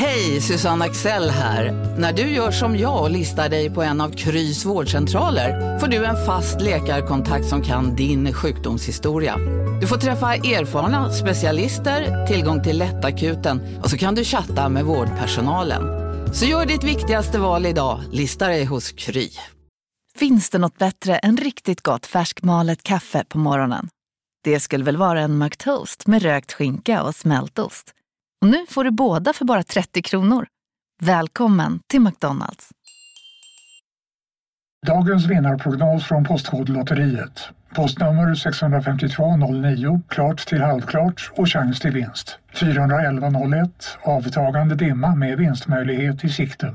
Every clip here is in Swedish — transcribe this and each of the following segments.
Hej, Susanne Axel här. När du gör som jag och listar dig på en av Krys vårdcentraler får du en fast läkarkontakt som kan din sjukdomshistoria. Du får träffa erfarna specialister, tillgång till lättakuten och så kan du chatta med vårdpersonalen. Så gör ditt viktigaste val idag, lista dig hos Kry. Finns det något bättre än riktigt gott färskmalet kaffe på morgonen? Det skulle väl vara en McToast med rökt skinka och smältost. Och nu får du båda för bara 30 kronor. Välkommen till McDonalds. Dagens vinnarprognos från Postkodlotteriet. Postnummer 65209, klart till halvklart och chans till vinst. 41101, avtagande dimma med vinstmöjlighet i sikte.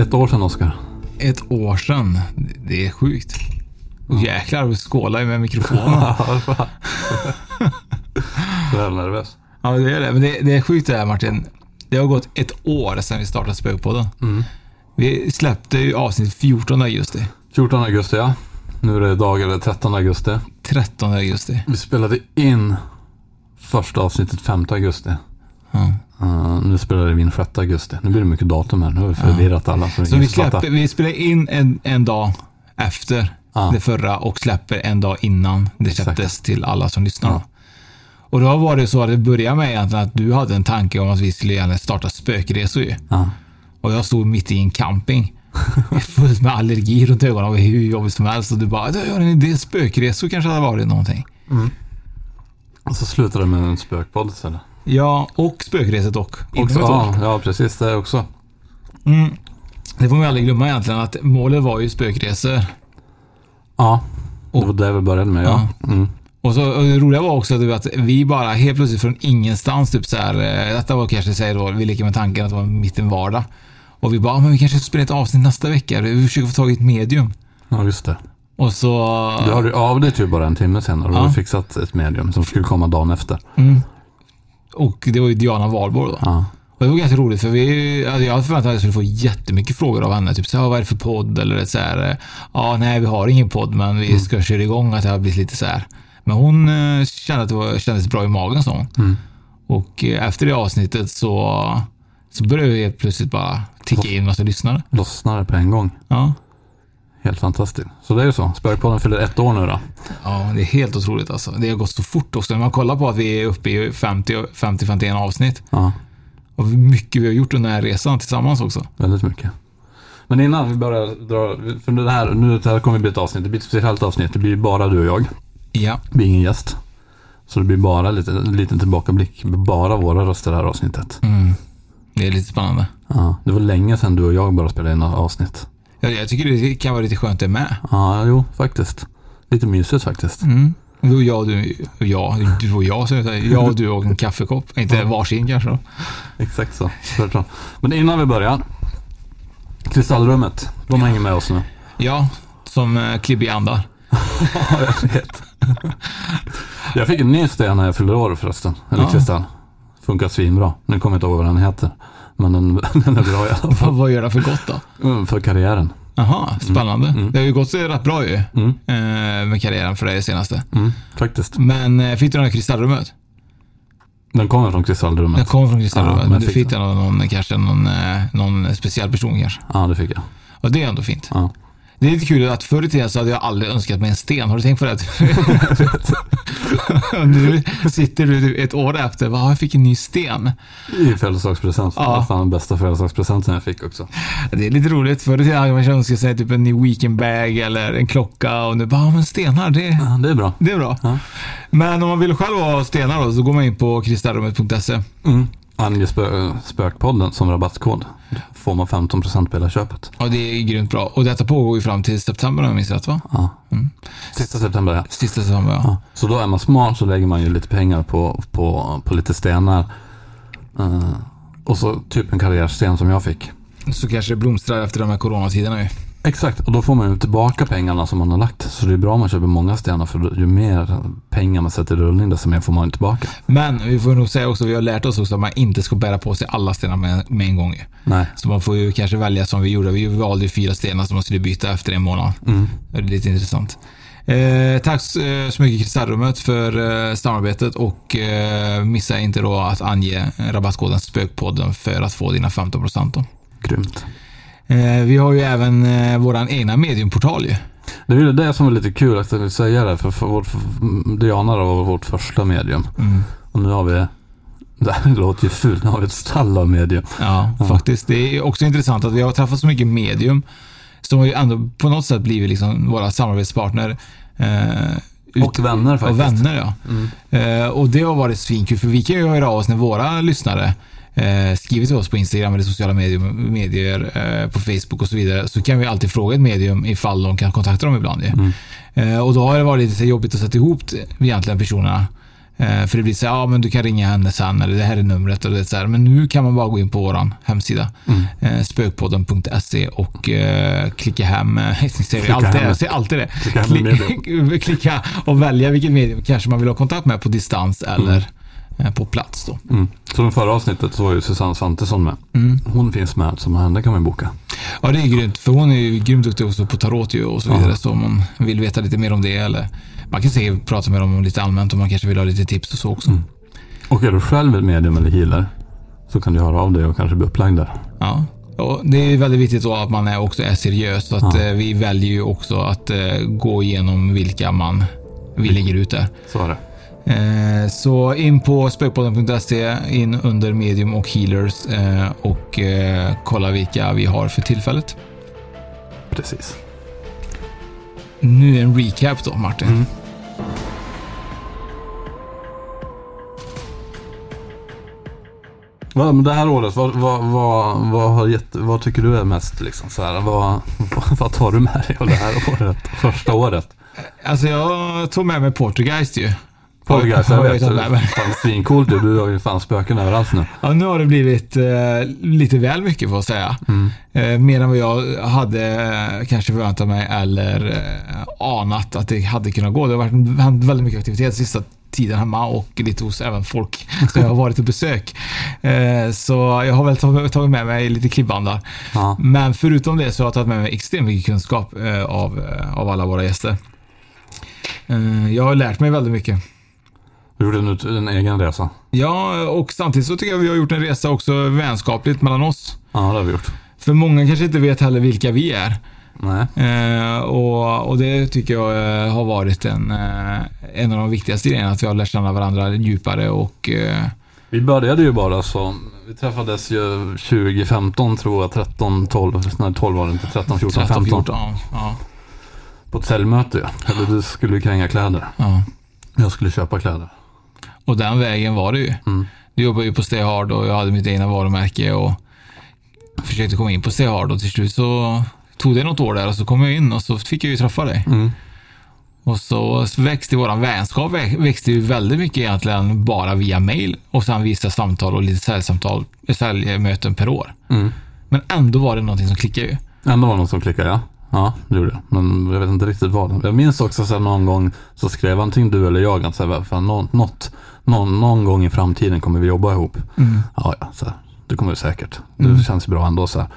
Ett år sedan, Oskar. Ett år sedan. Det är sjukt. Och jäklar, vi skålar ju med mikrofonen. Så jävla nervös. ja, det är det. Men det, det är sjukt det här Martin. Det har gått ett år sedan vi startade Spökpodden. Vi släppte ju avsnitt 14 augusti. 14 augusti, ja. Nu är det dag eller 13 augusti. 13 augusti. Vi spelade in första avsnittet 5 augusti. Ja. Uh, nu spelar vi in 6 augusti. Nu blir det mycket datum här. Nu har vi förvirrat alla. Så, Så vi, släpper, vi spelar in en, en dag efter Ja. det förra och släpper en dag innan det Exakt. släpptes till alla som lyssnar. Då. Och då var det så att det började med egentligen att du hade en tanke om att vi skulle gärna starta spökresor ju. Ja. Och jag stod mitt i en camping. Fullt med allergi runt ögonen och hur jobbigt som helst. Och du bara, jag har en idé, spökresor kanske hade varit någonting. Och så slutade det med en spökpodd istället. Ja, och spökresor dock. Också, ja, ja, precis. Det också. Mm. Det får man ju aldrig glömma egentligen att målet var ju spökresor. Ja, det Och- var det vi började med. Ja. Mm. Och, så, och det roliga var också att vi bara helt plötsligt från ingenstans, typ så här, eh, detta var kanske, säger då, vi leker med tanken att det var mitt i en vardag. Och vi bara, "Ah, men vi kanske ska spela ett avsnitt nästa vecka. Vi försöker få tag i ett medium. ja, just det. Och så... Du hörde av dig typ bara en timme senare och Ja. du fixat ett medium som skulle komma dagen efter. Mm. Och det var ju Diana Wahlborg då. Ja. Och det var ganska roligt för vi, alltså jag hade förväntat mig att jag skulle få jättemycket frågor av henne. Typ så här, vad är det för podd? Eller så här, ja nej vi har ingen podd men vi ska köra igång. Att det har blivit lite så här. Men hon eh, kände att det var, kändes bra i magen sa hon. Mm. Och eh, efter det avsnittet så, så började helt plötsligt bara ticka in massa lyssnare. Lossnade på en gång. Ja. Helt fantastiskt. Så det är ju så. Spökpodden fyller ett år nu då. ja, det är helt otroligt alltså. Det har gått så fort också. När man kollar på att vi är uppe i 50-51 avsnitt. Ja, Och hur mycket vi har gjort under den här resan tillsammans också. väldigt mycket. Men innan vi börjar dra, för det här, nu det här kommer bli ett avsnitt, det blir ett speciellt avsnitt. Det blir bara du och jag. Ja. Det blir ingen gäst. Så det blir bara lite, en liten tillbakablick. Bara våra röster det här avsnittet. Mm. Det är lite spännande. Ja, det var länge sedan du och jag bara spelade in avsnitt. Jag, jag tycker det kan vara lite skönt det med. Ja, jo, faktiskt. Lite mysigt faktiskt. Mm. Du och jag, du och jag, du och jag, så jag, och du och en kaffekopp. Inte varsin kanske då. Exakt så. Tvärtom. Men innan vi börjar. Kristallrummet. De hänger med oss nu. Ja, som eh, klibbiga andar. Ja, jag vet. jag fick en ny sten när jag fyllde år förresten. Eller Ja. kristall. Funkar svinbra. Nu kommer jag inte ihåg vad den heter. Men den, den är bra i alla fall. Vad, gör det för gott då? Mm, För karriären. Jaha, spännande. Mm. Det har ju gått rätt bra ju. Mm, Eh, med karriären för dig senaste. mm, faktiskt. Men eh, fick du den här kristallrummet? Den kommer från kristallrummet. Den kom från kristallrummet. Ja, men du fick den av någon, kanske någon, eh, någon speciell person kanske. Ja, det fick jag. Och det är ändå fint. Ja. Det är lite kul att förr i tiden så hade jag aldrig önskat mig en sten. Har du tänkt på det? nu sitter du ett år efter, va, jag fick en ny sten. I födelsedagspresent. Ja. Det var fan bästa födelsedagspresenten jag fick också. Det är lite roligt. Förr i tiden hade man önskat sig typ en ny weekendbag eller en klocka och nu bara, men stenar, det, Ja, det är bra. det är bra. Ja. Men om man vill själv ha stenar då, så går man in på kristalrummet.se. Mm. Ange spö spökpodden som rabattkod. Får man 15% på hela köpet. Och det är grymt bra. Och detta pågår ju fram till september om jag minns rätt va? Ja. Sista september ja. Sista september ja. ja. Så då är man smart så lägger man ju lite pengar på, på, på lite stenar. Eh, och så typ en karriärsten som jag fick. Så kanske det blomstrar efter de här coronatiderna ju. Exakt, och då får man ju tillbaka pengarna som man har lagt. Så det är bra om man köper många stenar för ju mer pengar man sätter i rullning desto mer får man tillbaka. Men vi får nog säga också, vi har lärt oss också att man inte ska bära på sig alla stenar med, med en gång. Nej. Så man får ju kanske välja som vi gjorde. Vi valde ju fyra stenar som man skulle byta efter en månad. Mm. Det är lite intressant. Eh, tack så eh, så mycket Kristallrummet för eh, samarbetet och eh, missa inte då att ange rabattkoden Spökpodden för att få dina 15% då. Grymt. Eh, vi har ju även eh, våran egna mediumportal ju. Det är ju det som är lite kul att jag vill säga det. För, för, vårt, för Diana då var vårt första medium. Och nu har vi, det här låter ju fult, nu har vi ett stall av medium. Ja, faktiskt. Det är också intressant att vi har träffat så mycket medium som har ju ändå på något sätt blivit liksom våra samarbetspartner. Eh, ut- Och vänner faktiskt. Och vänner ja. Eh, och det har varit svinkul för vi kan ju höra av oss när våra lyssnare eh, skriver till oss på Instagram eller sociala medier, medier eh, på Facebook och så vidare. Så kan vi alltid fråga ett medium ifall de kan kontakta dem ibland. ju. Eh, och då har det varit lite jobbigt att sätta ihop egentligen personerna. Eh, för det blir så här, ja men du kan ringa henne sen eller det här är numret. Och det är så här. Men nu kan man bara gå in på vår hemsida. Eh, spökpodden.se och eh, klicka hem. Säger alltid, hem. jag alltid det. Klicka klicka och välja vilket medium kanske man vill ha kontakt med på distans eller eh, på plats. Då. Mm. Så i förra avsnittet så var ju Susanne Svantesson med. Hon finns med, så henne kan man boka. Ja, det är grymt. För hon är ju grymt duktig också på tarot och så vidare. Ja. Så om man vill veta lite mer om det eller man kan säkert prata med dem om lite allmänt om man kanske vill ha lite tips och så också. Och är du själv ett medium eller healer så kan du höra av dig och kanske bli upplagd där. Ja. Och det är väldigt viktigt då att man också är seriös. Så att Ja. eh, vi väljer ju också att eh, gå igenom vilka man vi lägger ut där. Så är det. Eh, så in på spökpodden.se, in under medium och healers eh, och eh, kolla vilka vi har för tillfället. Precis. Nu en recap då, Martin. Mm. Vad, men det här året, vad, vad, vad, vad, har gett, vad tycker du är mest liksom så här, vad, vad, tar du med dig av det här året? Första året? Alltså jag tog med mig Portugeist ju. Poltergeist, jag vet. Fan svincoolt du, du har ju fan spöken överallt nu. Ja, nu har det blivit eh, lite väl mycket får jag säga. Eh, mer än vad jag hade eh, kanske förväntat mig eller eh, anat att det hade kunnat gå. Det har varit hänt väldigt mycket aktivitet sista tiden hemma och lite hos även folk som jag har varit och besök. Eh, så jag har väl tagit med mig lite klibbandar. Ja. Men förutom det så har jag tagit med mig extremt mycket kunskap av, av alla våra gäster. Jag har lärt mig väldigt mycket. Du gjorde en, en egen resa. Ja, och samtidigt så tycker jag vi har gjort en resa också vänskapligt mellan oss. Ja, det har vi gjort. För många kanske inte vet heller vilka vi är. Nej. Eh, och, och det tycker jag eh, har varit en, eh, en av de viktigaste grejerna, att vi har lärt känna varandra djupare och eh, Vi började ju bara så. Vi träffades ju 2015 tror jag, 13, 12, nej 12 var det inte, 13, 14, 13, 15. 14. Ja, ja, På ett säljmöte. Eller du skulle kränga kläder. ja. Jag skulle köpa kläder. Och den vägen var det ju. Mm. Du jobbade ju på Stay Hard och jag hade mitt egna varumärke och försökte komma in på Stay Hard och till slut så tog det något år där och så kom jag in och så fick jag ju träffa dig. Mm. Och så växte våran vänskap vä- växte ju väldigt mycket egentligen bara via mail och sen vissa samtal och lite säljsamtal, säljmöten per år. Mm. Men ändå var det någonting som klickade ju. Ändå var det någon som klickade ja. Ja, det gjorde jag. Men jag vet inte riktigt vad. Jag minns också så här, någon gång så skrev antingen du eller jag att så här, fan, något, något, någon, någon gång i framtiden kommer vi jobba ihop. Ja, ja, så här, det kommer vi säkert. Det känns ju bra ändå så här.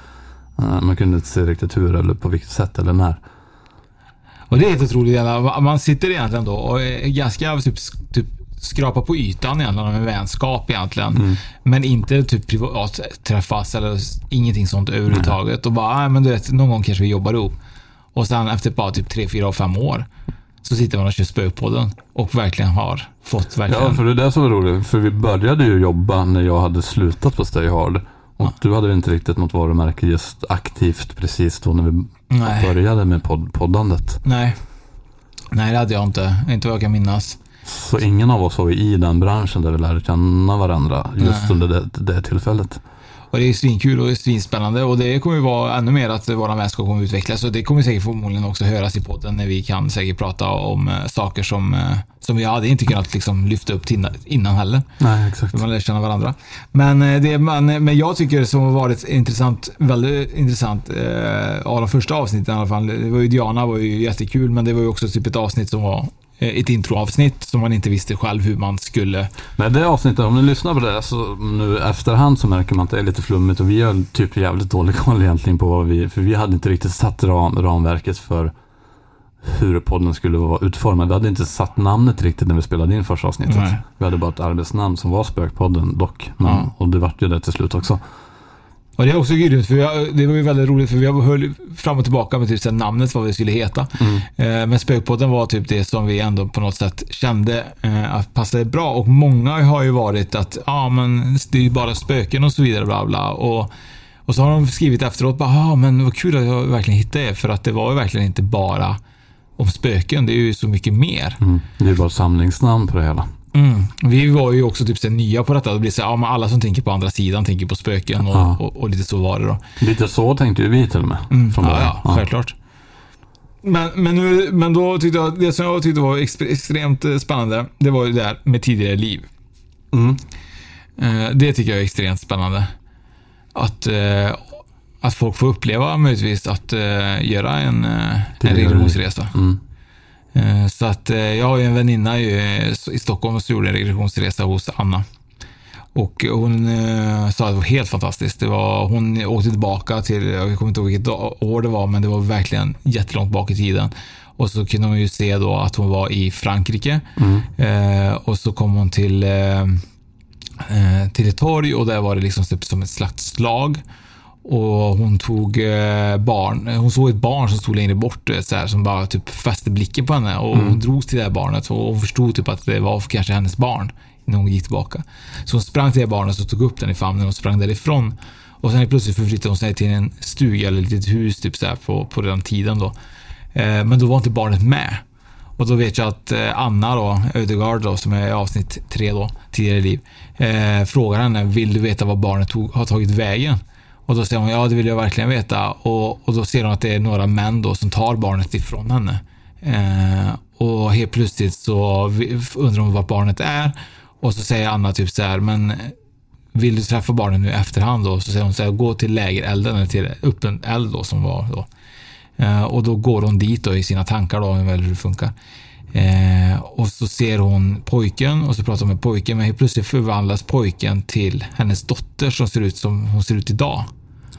Eh, Man kunde inte se riktigt hur eller på vilket sätt eller när. Och det är helt otroligt. Man sitter egentligen då och är ganska typ, typ skrapa på ytan egentligen av en vänskap egentligen. Men inte typ privat träffas eller ingenting sånt överhuvudtaget. Och bara, nej men du vet, någon gång kanske vi jobbar ihop. Och sen efter bara typ tre, fyra och fem år så sitter man och kör Spökpodden och verkligen har fått verkligen... Ja, för det är det som är roligt. För vi började ju jobba när jag hade slutat på Stay Hard. Och Ja. du hade inte riktigt något varumärke just aktivt precis då när vi Nej. började med podd poddandet. Nej. Nej, det hade jag inte. Inte vad jag kan minnas. Så ingen av oss var i den branschen där vi lärde känna varandra just Nej. under det, det tillfället. Och det är svinkul och det är svinspännande och det kommer ju vara ännu mer att våra vänskap kommer utvecklas och det kommer säkert förmodligen också höras i podden när vi kan säkert prata om eh, saker som, eh, som vi hade inte kunnat liksom lyfta upp innan heller. Nej, exakt. Man lär känna varandra. Men, eh, det, man, men jag tycker som har varit intressant, väldigt intressant eh, av de första avsnitten i alla fall. Det var ju Diana var ju jättekul men det var ju också typ ett avsnitt som var ett introavsnitt som man inte visste själv hur man skulle Nej, det avsnittet, om ni lyssnar på det så nu efterhand så märker man att det är lite flummigt och vi har typ jävligt dålig koll egentligen på vad vi, för vi hade inte riktigt satt ram, ramverket för hur podden skulle vara utformad. Vi hade inte satt namnet riktigt när vi spelade in första avsnittet. Nej. Vi hade bara ett arbetsnamn som var Spökpodden dock. Men, Ja. Och det vart ju det till slut också. Och det är också grymt, för har, det var ju väldigt roligt för vi höll fram och tillbaka med typ så namnet vad vi skulle heta. Mm. Eh, men Spökpodden var typ det som vi ändå på något sätt kände eh, att passade bra. Och många har ju varit att, ja ah, men det är ju bara spöken och så vidare bla bla. Och, och så har de skrivit efteråt, ja ah, men vad kul att jag verkligen hittade er. För att det var ju verkligen inte bara om spöken, det är ju så mycket mer. Mm. Det är bara samlingsnamn på det hela. Mm. Vi var ju också typ så nya på detta. Det blir så här, ja, men alla som tänker på andra sidan tänker på spöken och, Ja. och, och lite så var det då. Lite så tänkte ju vi till och med. Från Ja, början. ja, självklart. Men, men, nu, men då tyckte jag, det som jag tyckte var extre- extremt eh, spännande, det var ju det här med tidigare liv. Mm. Eh, Det tycker jag är extremt spännande. Att, eh, att folk får uppleva möjligtvis att göra en, en regressionsresa. Mm. Eh, Så att eh, jag har ju en väninna eh, i Stockholm som gjorde en regressionsresa hos Anna. Och hon sa att det var helt fantastiskt. Det var, hon åkte tillbaka till, jag kommer inte ihåg vilket år det var, men det var verkligen jättelångt bak i tiden. Och så kunde hon ju se då att hon var i Frankrike. Eh, och så kom hon till, eh, till ett torg och där var det liksom typ som ett slags slag. Och hon tog eh, barn, hon såg ett barn som stod längre bort eh, så här, som bara typ fäste blicken på henne och hon drogs till det här barnet och hon förstod typ att det var kanske hennes barn när hon gick tillbaka. Så hon sprang till det barnet och tog upp den i famnen och sprang därifrån. Och sen plötsligt förflyttade hon sig till en stuga eller ett litet hus typ så här, på, på den tiden då. Eh, men då var inte barnet med. Och då vet jag att Anna då, Ödegard då, som är i avsnitt tre då, tidigare i liv, eh, frågar henne, vill du veta vad barnet tog, har tagit vägen? Och då säger hon, ja det vill jag verkligen veta. Och, och då ser hon att det är några män då som tar barnet ifrån henne. Eh, och helt plötsligt så undrar hon vart barnet är. Och så säger Anna typ så här, men vill du träffa barnet nu i efterhand då? Så säger hon så här, gå till lägerelden, eller till öppen eld då som var då. Eh, och då går hon dit då i sina tankar då, eller hur det funkar. Eh, och så ser hon pojken och så pratar hon med pojken, men helt plötsligt förvandlas pojken till hennes dotter som ser ut som hon ser ut idag.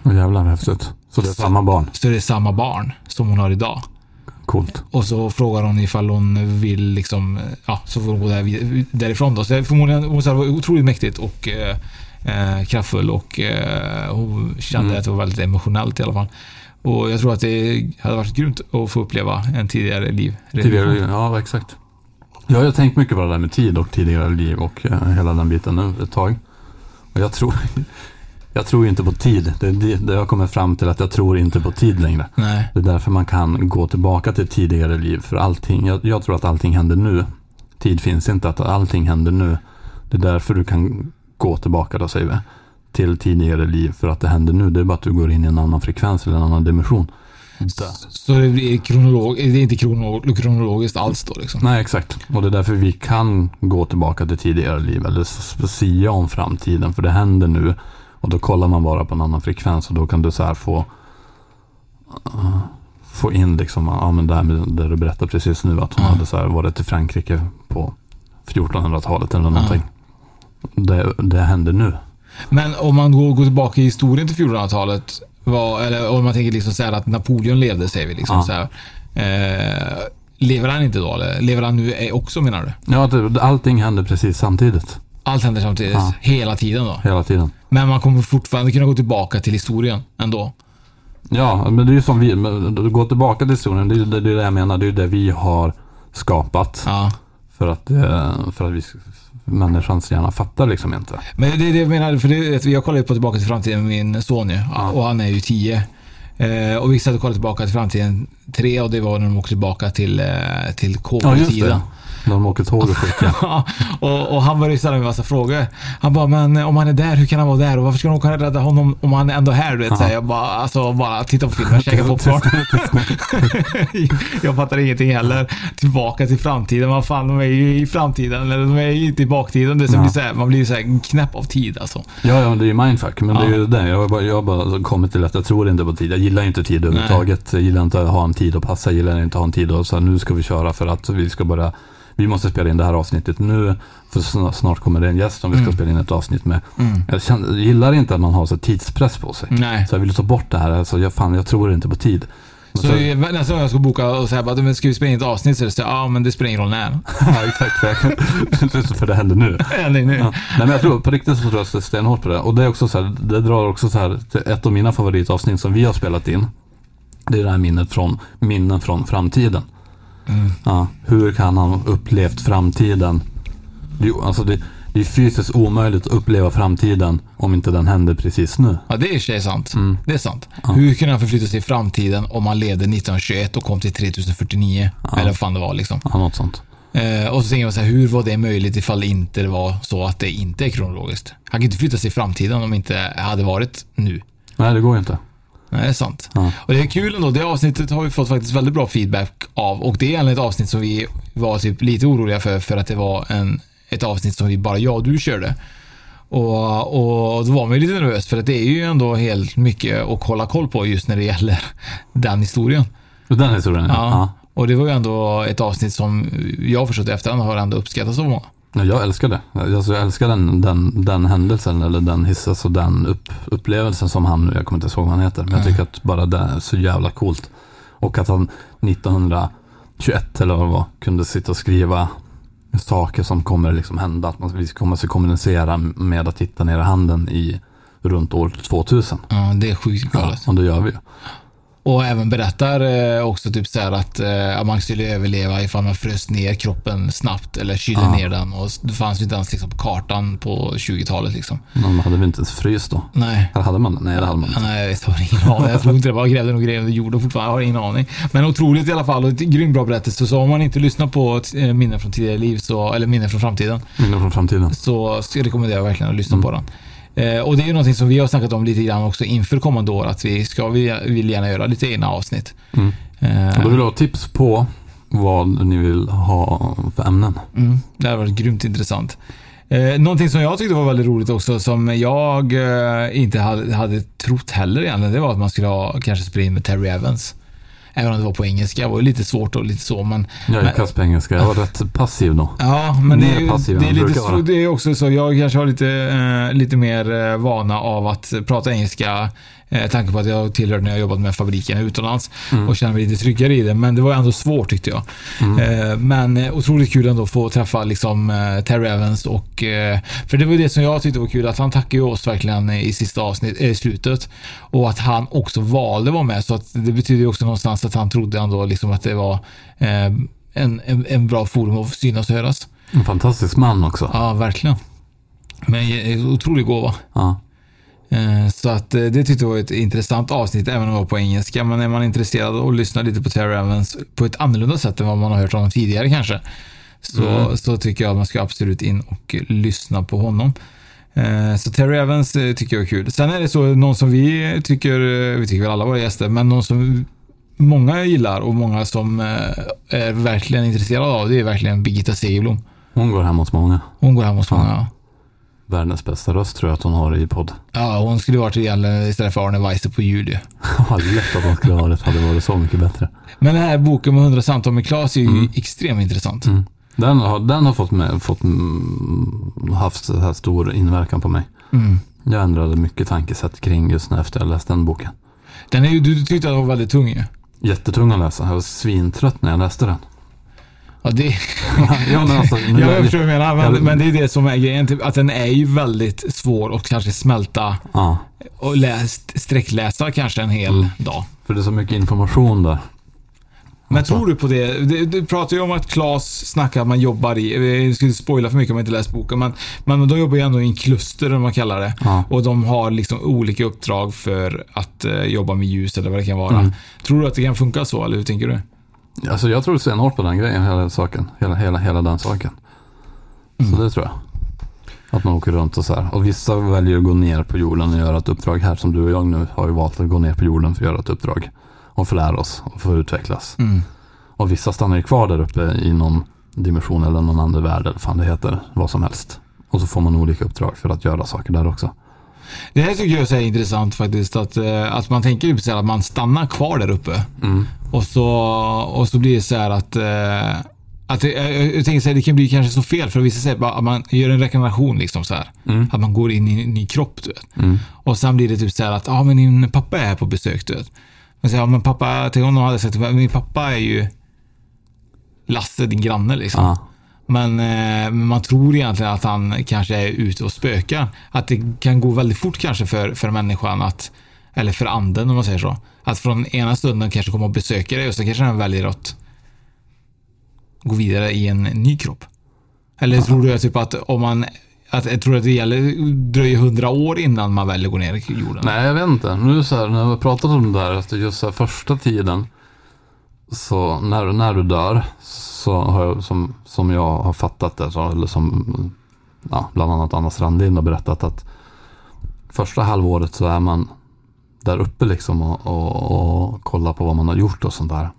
Oh, jävlar häftigt. Så det är samma barn. Så det är samma barn som hon har idag. Coolt. Och så frågar hon ifall hon vill liksom, ja, så får hon gå där, därifrån då. Så det förmodligen, hon var otroligt mäktigt och eh, eh, kraftfull och eh, hon kände Mm. att det var väldigt emotionellt i alla fall. Och jag tror att det hade varit grymt att få uppleva en tidigare liv. Tidigare liv, ja exakt. Ja, jag har tänkt mycket på det där med tid och tidigare liv och eh, hela den biten nu ett tag. Och jag tror, jag tror inte på tid. Det är det det jag kommer fram till att jag tror inte på tid längre. Nej. Det är därför man kan gå tillbaka till tidigare liv. För allting, jag, jag tror att allting händer nu. Tid finns inte, att allting händer nu. Det är därför du kan gå tillbaka, då säger vi, till tidigare liv. För att det händer nu. Det är bara att du går in i en annan frekvens eller en annan dimension. Där. Så det är, kronolog, det är inte kronolog, kronologiskt alls då liksom. Nej, exakt. Och det är därför vi kan gå tillbaka till tidigare liv eller sia om framtiden. För det händer nu. Och då kollar man bara på en annan frekvens och då kan du så här få uh, få in liksom, ja men det här med det du berättade precis nu att hon Ja. hade så här varit i Frankrike på 1400-talet eller någonting. Det, det händer nu. Men om man går, går tillbaka i historien till 1400-talet, vad- eller om man tänker liksom så att Napoleon levde, säger vi. Liksom Ja. så här, eh, lever han inte då? Eller lever han nu eh, också menar du? Ja, allting händer precis samtidigt. Allt händer samtidigt, Ja. hela tiden då. Hela tiden. Men man kommer fortfarande kunna gå tillbaka till historien ändå. Ja, men det är ju som vi, går tillbaka till historien, det är det, det jag menar, det är ju det vi har skapat. Ja. För att, eh, för att vi, människans hjärna fattar liksom inte. Men det är det jag menar, för det, jag kollade på Tillbaka till framtiden med min son ju, och han är ju 10. Eh, och vi satt och kollade Tillbaka till framtiden 3 och det var när de åkte tillbaka till, eh, till KP-tiden. När de åker tåg och skit. ja. Ja, och, och han började ställa mig massa frågor. Han bara, men om han är där, hur kan han vara där? Och varför ska de åka och rädda honom om han är ändå här? Du vet, så här, jag bara, alltså, bara titta på filmen, käka popcorn. jag fattar ingenting heller. Tillbaka till framtiden, vad fan, de är ju i framtiden, eller de är ju inte i baktiden. Det Ja. blir så här, man blir ju så här knäpp av tid alltså. Ja, ja, det är ju mindfuck. Men det är Ja. ju det. Jag har bara, jag har bara kommit till att jag tror inte på tid. Jag gillar inte tid överhuvudtaget. Jag gillar inte att ha en tid att passa. Jag gillar inte att ha en tid och så här, nu ska vi köra för att vi ska börja vi måste spela in det här avsnittet nu, för sn- snart kommer det en gäst som vi ska Mm. spela in ett avsnitt med. Mm. Jag, känner, jag gillar inte att man har så tidspress på sig. Nej. Så jag vill ta bort det här. Alltså, jag, fan, jag tror inte på tid. Så jag- nästa gång jag ska boka och säga bara, men ska vi spela in ett avsnitt? Så är det så ja men det spelar ingen roll när. ja, exakt. för det händer nu. Eller nu. Ja. Nej, men jag tror på riktigt så tror jag stenhårt på det. Och det är också så här, det drar också så här ett av mina favoritavsnitt som vi har spelat in. Det är det här minnet från, minnen från framtiden. Mm. Ja, hur kan han ha upplevt framtiden? Det, alltså det, det är fysiskt omöjligt att uppleva framtiden om inte den händer precis nu. Ja, det är i sig sant. Mm. Det är sant. Hur kunde han förflytta sig i framtiden om han levde 1921 och kom till 3049? Eller vad fan det var liksom. Ja, något sånt. Eh, och så tänker man så här, hur var det möjligt ifall det inte var så att det inte är kronologiskt? Han kan inte flytta sig i framtiden om det inte hade varit nu. Nej, det går ju inte. Nej, det är sant. Ja. Och det är kul ändå. Det avsnittet har vi fått faktiskt väldigt bra feedback av. Och det är egentligen ett avsnitt som vi var typ lite oroliga för, för att det var en, ett avsnitt som vi bara jag och du körde. Och, och då var man ju lite nervös för att det är ju ändå helt mycket att hålla koll på just när det gäller den historien. Och Den historien, ja. Ja. Och det var ju ändå ett avsnitt som jag förstått i efterhand har ändå uppskattats av många. Ja, jag älskar det. Alltså, jag älskar den, den, den händelsen eller den hiss, alltså den upp, upplevelsen som han, jag kommer inte ihåg vad han heter, men jag tycker att bara det är så jävla coolt. Och att han 1921 eller vad det var, kunde sitta och skriva saker som kommer liksom hända. Att man, vi kommer att kommunicera med att titta ner i handen i runt år 2000. Ja, det är sjukt Ja, galet. och det gör vi ju. Och även berättar eh, också typ så att eh, man skulle överleva ifall man frös ner kroppen snabbt eller kylde Ja. ner den. Och det fanns ju inte ens liksom på kartan på 20-talet liksom. Man hade väl inte ens fryst då? Nej. Eller hade man? Nej, det hade man inte. Nej, jag har ingen aning. Jag tror inte det. Jag grävde nog grejer under jorden fortfarande. Jag har ingen aning. Men otroligt i alla fall och grymt bra berättelse. Så om man inte lyssnar på eh, minnen från tidigare liv, så, eller minnen från framtiden, Minnen från framtiden. så ska jag verkligen att lyssna Mm. på den. Eh, och det är ju någonting som vi har snackat om lite grann också inför kommande år, att vi ska, vi vill gärna göra lite egna avsnitt. Mm. Eh, Och då vill jag ha tips på vad ni vill ha för ämnen. Mm, det har varit grymt intressant. Eh, någonting som jag tyckte var väldigt roligt också, som jag eh, inte hade, hade trott heller egentligen, det var att man skulle ha kanske spela in med Terry Evans. Även om det var på engelska. Det var ju lite svårt och lite så, men... Jag är men- kass på engelska. Jag var rätt passiv då. Ja, men det är, ju- det är, lite, så, det är också så. Jag kanske har lite, eh, lite mer eh, vana av att prata engelska. Eh, tanke på att jag tillhörde när jag jobbat med fabriken utomlands Mm. och känner mig lite tryggare i det. Men det var ändå svårt tyckte jag. Mm. Eh, men eh, otroligt kul ändå att få träffa liksom, eh, Terry Evans och eh, för det var det som jag tyckte var kul att han tackade oss verkligen i sista avsnitt, eh, i slutet och att han också valde att vara med så att det betyder också någonstans att han trodde ändå liksom att det var eh, en, en, en bra forum att synas och höras. En fantastisk man också. Ja, verkligen. Men eh, otrolig gåva. Ja. Eh, Så att eh, det tyckte jag var ett intressant avsnitt, även om det var på engelska. Men är man intresserad och lyssnar lite på Terry Evans på ett annorlunda sätt än vad man har hört honom tidigare kanske, så, Mm. så tycker jag att man ska absolut in och lyssna på honom. Eh, Så Terry Evans tycker jag är kul. Sen är det så, någon som vi tycker, vi tycker väl alla våra gäster, men någon som många gillar och många som är verkligen intresserade av, det är verkligen Birgitta Segerblom. Hon går hem hos många. Hon går hem hos många. ja. Världens bästa röst tror jag att hon har i podd. Ja, hon skulle varit egentligen istället för Arne Weise på Julia. Ja, lätt att hon skulle ha varit. Hade varit så mycket bättre. Men den här boken med 100 samtal med Claes är ju Mm. extremt intressant. Mm. Den har, den har fått, med, fått haft så här stor inverkan på mig. Mm. Jag ändrade mycket tankesätt kring just när efter jag läste den boken. Den är ju, du tyckte att den var väldigt tung ju. Jättetung att läsa. Jag var svintrött när jag läste den. Ja, det, ja, men alltså, nu, jag förstår vad du menar, men, men det är det som är grejen. Typ, att den är ju väldigt svår att kanske smälta ja, och läst, sträckläsa kanske en hel Mm. dag. för det är så mycket information där. Men Alltså. tror du på det? Du, du pratar ju om att Claes snackar att man jobbar i, jag ska inte spoila för mycket om jag inte läst boken, men, men de jobbar ju ändå i en kluster, om man kallar det. Ja. Och de har liksom olika uppdrag för att eh, jobba med ljus eller vad det kan vara. Mm. Tror du att det kan funka så, eller hur tänker du? Alltså jag tror stenhårt på den grejen, hela saken. Hela, hela, hela den saken. Så det tror jag. Att man åker runt och så här. Och vissa väljer att gå ner på jorden och göra ett uppdrag här. Som du och jag nu har ju valt att gå ner på jorden för att göra ett uppdrag. Och få lära oss och få utvecklas. Mm. Och vissa stannar ju kvar där uppe i någon dimension eller någon annan värld eller fan det heter. Vad som helst. Och så får man olika uppdrag för att göra saker där också. Det här tycker jag är intressant faktiskt, att, eh, att man tänker så här att man stannar kvar där uppe. Mm. Och så, och så blir det så här att, eh, att det, jag, jag tänker här, det kan bli kanske så fel för vissa säger att man gör en rekommendation liksom så här. Mm. Att man går in i en ny kropp du vet. Mm. Och sen blir det typ så här att, ja men din pappa är här på besök du vet. Men så, ja men pappa, till honom hade jag sagt, min pappa är ju Lasse, din granne liksom. Ja. Men eh, man tror egentligen att han kanske är ute och spökar. Att det kan gå väldigt fort kanske för, för människan att, eller för anden om man säger så. Att från ena stunden kanske komma och besöka dig och så kanske han väljer att gå vidare i en ny kropp. Eller tror du typ att om man, att, jag tror att det gäller, dröjer hundra år innan man väljer att gå ner i jorden? Nej, jag vet inte. Nu så här, när vi pratat om det att det just så här, första tiden, så när, när du dör, så har jag, som, som jag har fattat det, så, eller som ja, bland annat Anna Strandlin har berättat, att första halvåret så är man där uppe liksom och, och, och kollar på vad man har gjort och sånt där.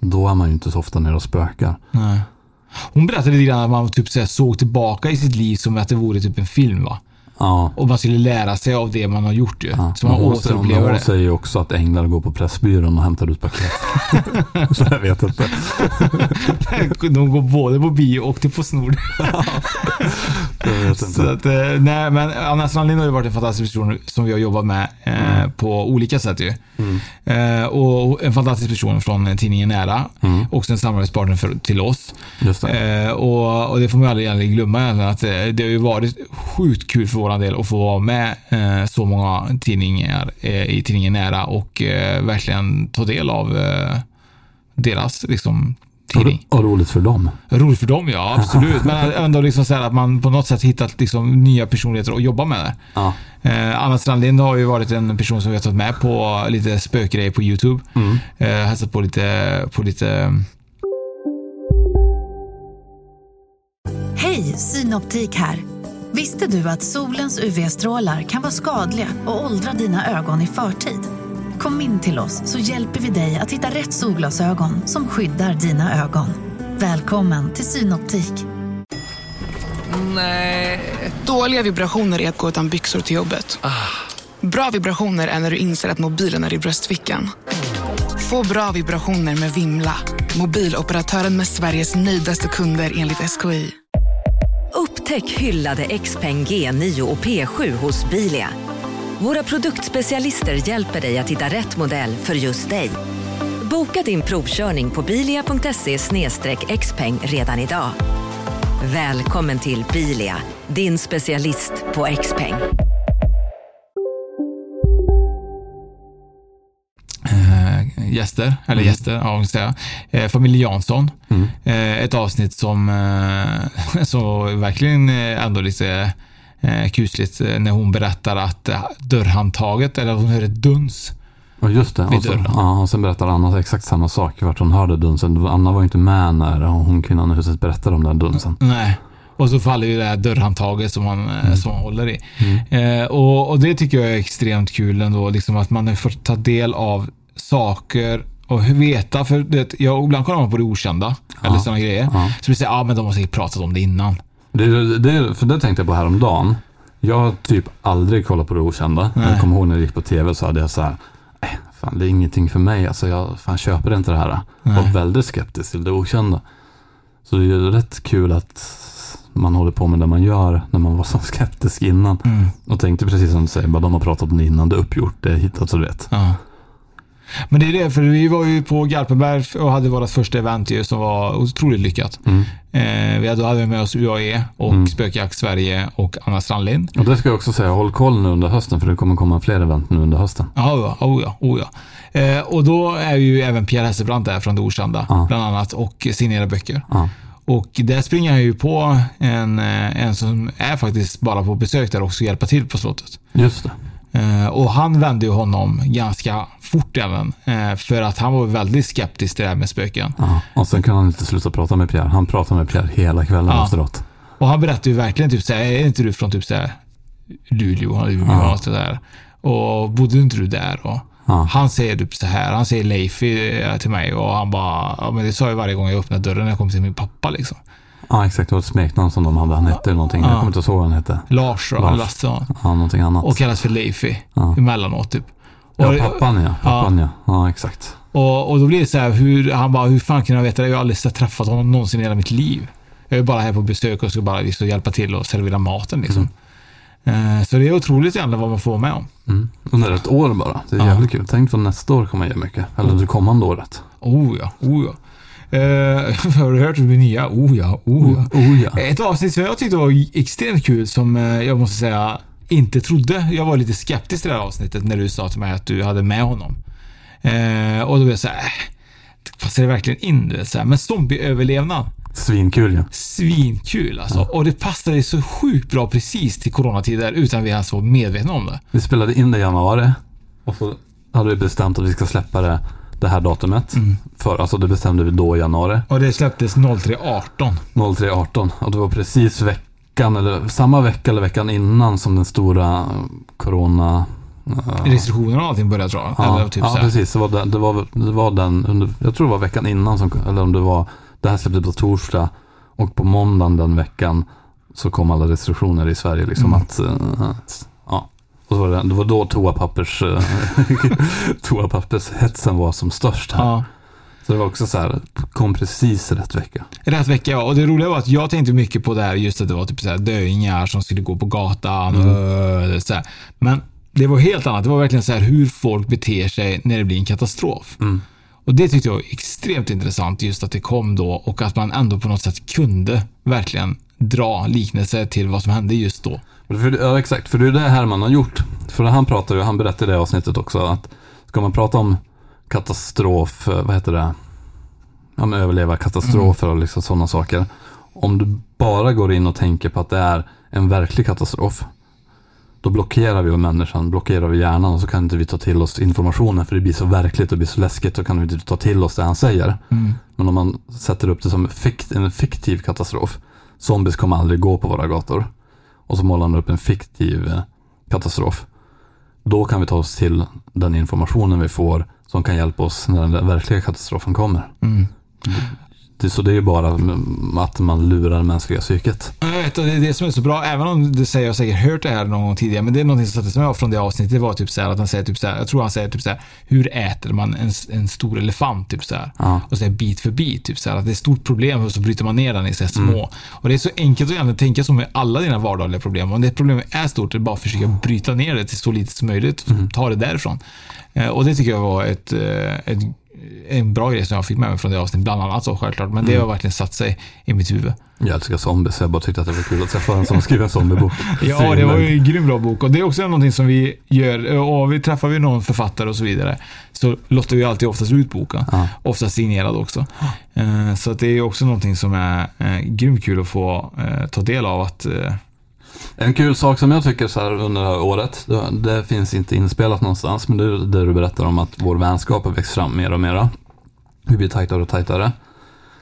Då är man ju inte så ofta nere och spökar. Nej. Hon berättade lite grann att man typ så såg tillbaka i sitt liv som att det vore typ en film va? Ja. Och man skulle lära sig av det man har gjort ju. Ja. Så man återupplever hon det. säger ju också att änglar går på Pressbyrån och hämtar ut paket. så jag vet inte. De går både på bio och till På snor. Jag vet Så inte. att, eh, nej, men Anna Strandlind har ju varit en fantastisk person som vi har jobbat med eh, på olika sätt ju. Mm. Eh, och en fantastisk person från tidningen Nära. Mm. Också en samarbetspartner för, till oss. Just det. Eh, och, och det får man aldrig, aldrig glömma att eh, det har ju varit sjukt kul för våran del att få vara med eh, så många tidningar i tidningen Nära och verkligen ta del av deras liksom, tidning. Och, roligt för dem. Roligt för dem, ja absolut. Men ändå liksom så här att man på något sätt hittat liksom nya personligheter att jobba med. Ja. Eh, Anna Strandlind har ju varit en person som vi har tagit med på lite spökgrejer på YouTube. Mm. Eh, hälsat på lite, på lite Hej, Synoptik här. Visste du att solens UV-strålar kan vara skadliga och åldra dina ögon i förtid? Kom in till oss så hjälper vi dig att hitta rätt solglasögon som skyddar dina ögon. Välkommen till Synoptik. Dåliga vibrationer är att gå utan byxor till jobbet. Bra vibrationer är när du inser att mobilen är i bröstfickan. Få bra vibrationer med Vimla. Mobiloperatören med Sveriges nöjdaste kunder enligt SKI. Upptäck hyllade XPeng G9 och P7 hos Bilia. Våra produktspecialister hjälper dig att hitta rätt modell för just dig. Boka din provkörning på bilia.se xpeng redan idag. Välkommen till Bilia, din specialist på XPeng. eh, gäster, eller gäster, ja, vad ska jag säga. Eh, Familj Jansson. Mm. Eh, ett avsnitt som så verkligen ändå lite eh, kusligt eh, när hon berättar att eh, dörrhandtaget, eller hon hör ett duns. Och just det. Och, så, ja, och sen berättar Anna exakt samma sak. Vart hon hörde dunsen. Anna var ju inte med när hon kvinnan i huset berättade om den dunsen. Nej. Och så faller ju det här dörrhandtaget som man, eh, Mm. som man håller i. Eh, och, och det tycker jag är extremt kul ändå, liksom att man fått ta del av saker och veta, för det, jag, ibland kollar man på det okända, eller sådana grejer. Ja. Så så här, ja men de har säkert pratat om det innan. Det, det, för det tänkte jag på häromdagen. Jag har typ aldrig kollat på det okända. Nej. Jag kommer ihåg när det gick på tv så hade jag så här. "Eh, Fan, det är ingenting för mig. Alltså, jag fan, köper inte det här. Jag var Nej. väldigt skeptisk till det okända. Så det är ju rätt kul att man håller på med det man gör när man var så skeptisk innan. Mm. Och tänkte precis som du säger, bara de har pratat om det innan, det är uppgjort, det är hittat och rätt. Ja. Men det är det, för vi var ju på Garpenberg och hade vårt första event ju som var otroligt lyckat. Mm. Eh, vi hade, då hade vi med oss UAE och Mm. Spökjakt Sverige och Anna Strandlind. Och det ska jag också säga, håll koll nu under hösten för det kommer komma fler event nu under hösten. Ja, ja, oh ja, oh ja. Eh, och då är ju även Pierre Hesselbrandt där från det Okända, Ja. bland annat, och signerar böcker. Ja. Och där springer jag ju på en, eh, en som är faktiskt bara på besök där och ska hjälpa till på slottet. Just det. Eh, och han vände ju honom ganska fort även. Eh, för att han var väldigt skeptisk till det här med spöken. Ja. Och sen kan han inte sluta prata med Pierre. Han pratar med Pierre hela kvällen Ja. efteråt. Och han berättade ju verkligen typ såhär, är inte du från typ såhär Luleå Umeå Ja. och sådär. Och bodde inte du där? Och Ja. Han säger typ så här, han säger Leify eh, till mig och han bara, ja men det sa jag varje gång jag öppnade dörren när jag kom till min pappa liksom. Ja, exakt. Det var ett smeknamn som de hade. Han hette någonting. Jag Ja. kommer inte ihåg vad han hette. Lars och Lars. Lasse och, Ja, någonting annat. och kallas för Leify Ja. emellanåt typ. Ja, Och- pappan ja. Pappan ja. Ja, exakt. Och, och då blir det så här, hur, han bara, hur fan kan jag veta det? Jag har aldrig träffat honom någonsin i hela mitt liv. Jag är bara här på besök och ska bara liksom hjälpa till och servera maten liksom. Eh, Så det är otroligt egentligen vad man får med om. Mm. Under ett år bara. Det är Ja. jävligt kul. Tänk vad nästa år kommer ge mycket. Eller det kommande året. Oh ja, oh ja. Eh, har du hört det nya? Oh ja, oh ja. Oh ja. Ett avsnitt som jag tyckte var extremt kul som eh, jag måste säga inte trodde. Jag var lite skeptisk till det här avsnittet när du sa till mig att du hade med honom. Eh, och då blev jag såhär, äh, passar det verkligen in? Du vet, så här. Men zombieöverlevnad, Svinkul ja. svinkul alltså. Och det passade så sjukt bra precis till coronatider utan vi ens var medvetna om det. Vi spelade in det i januari. Och så hade vi bestämt att vi ska släppa det det här datumet. Mm. För, alltså det bestämde vi då i januari. Och det släpptes 03.18. 03.18. Och det var precis veckan, eller samma vecka eller veckan innan som den stora eh, corona... eh, Restriktionerna och allting började tror jag. Ja, Eller typ ja så här. precis. Det var, den, det, var, det var den, under, jag tror det var veckan innan, som, eller om det var, det här släpptes på torsdag. Och på måndagen den veckan så kom alla restriktioner i Sverige. Liksom Mm. att, ja. Och så var det, det var då toapappers, eh, toapappershetsen var som störst här. Ja. Så det var också så här, kom precis rätt vecka. Rätt vecka, ja. Och det roliga var att jag tänkte mycket på det här, just att det var typ så här döingar som skulle gå på gatan. Mm. Och, så här. Men det var helt annat. Det var verkligen så här hur folk beter sig när det blir en katastrof. Mm. Och det tyckte jag var extremt intressant, just att det kom då och att man ändå på något sätt kunde verkligen dra liknelser till vad som hände just då. För, ja, exakt. För det är det Herman har gjort. För han pratar ju, han berättade i det avsnittet också att ska man prata om katastrof, eh, vad heter det? Ja, men överleva katastrofer och liksom sådana saker. Om du bara går in och tänker på att det är en verklig katastrof. Då blockerar vi människan, blockerar vi hjärnan och så kan inte vi ta till oss informationen för det blir så verkligt och det blir så läskigt. Då kan vi inte ta till oss det han säger. Men om man sätter upp det som en fiktiv katastrof. Zombies kommer aldrig gå på våra gator. Och så målar han upp en fiktiv eh, katastrof. Då kan vi ta oss till den informationen vi får som kan hjälpa oss när den verkliga katastrofen kommer. Mm. Det, så det är ju bara mm, att man lurar det mänskliga psyket. Jag vet, och det är det som är så bra, även om du säger, jag har säkert hört det här någon gång tidigare, men det är någonting som sattes med från det avsnittet, det var typ så här att han säger typ så här, jag tror han säger typ så här, hur äter man en, en stor elefant, typ så här. Ja. Och så här bit för bit, typ så här, att det är ett stort problem och så bryter man ner den i så här små. Mm. Och det är så enkelt att egentligen tänka så med alla dina vardagliga problem. Om det problemet är stort, det är bara att försöka bryta ner det till så lite som möjligt, Mm. ta det därifrån. Eh, och det tycker jag var ett, eh, ett en bra grej som jag fick med mig från det avsnittet, bland annat så självklart. Men det Mm. har verkligen satt sig i mitt huvud. Jag älskar zombies, jag bara tyckte att det var kul att träffa en som skriver en zombiebok. Ja, det var ju en grym bra bok och det är också någonting som vi gör. Och vi träffar vi någon författare och så vidare så lottar vi alltid oftast ut boken. Ja. Ofta signerad också. Eh, Så det är också någonting som är eh, grymt kul att få eh, ta del av. Att, En kul sak som jag tycker så här under det här året, det, finns inte inspelat någonstans, men det är det du berättar om att vår vänskap har växt fram mer och mer. Vi blir tajtare och tajtare.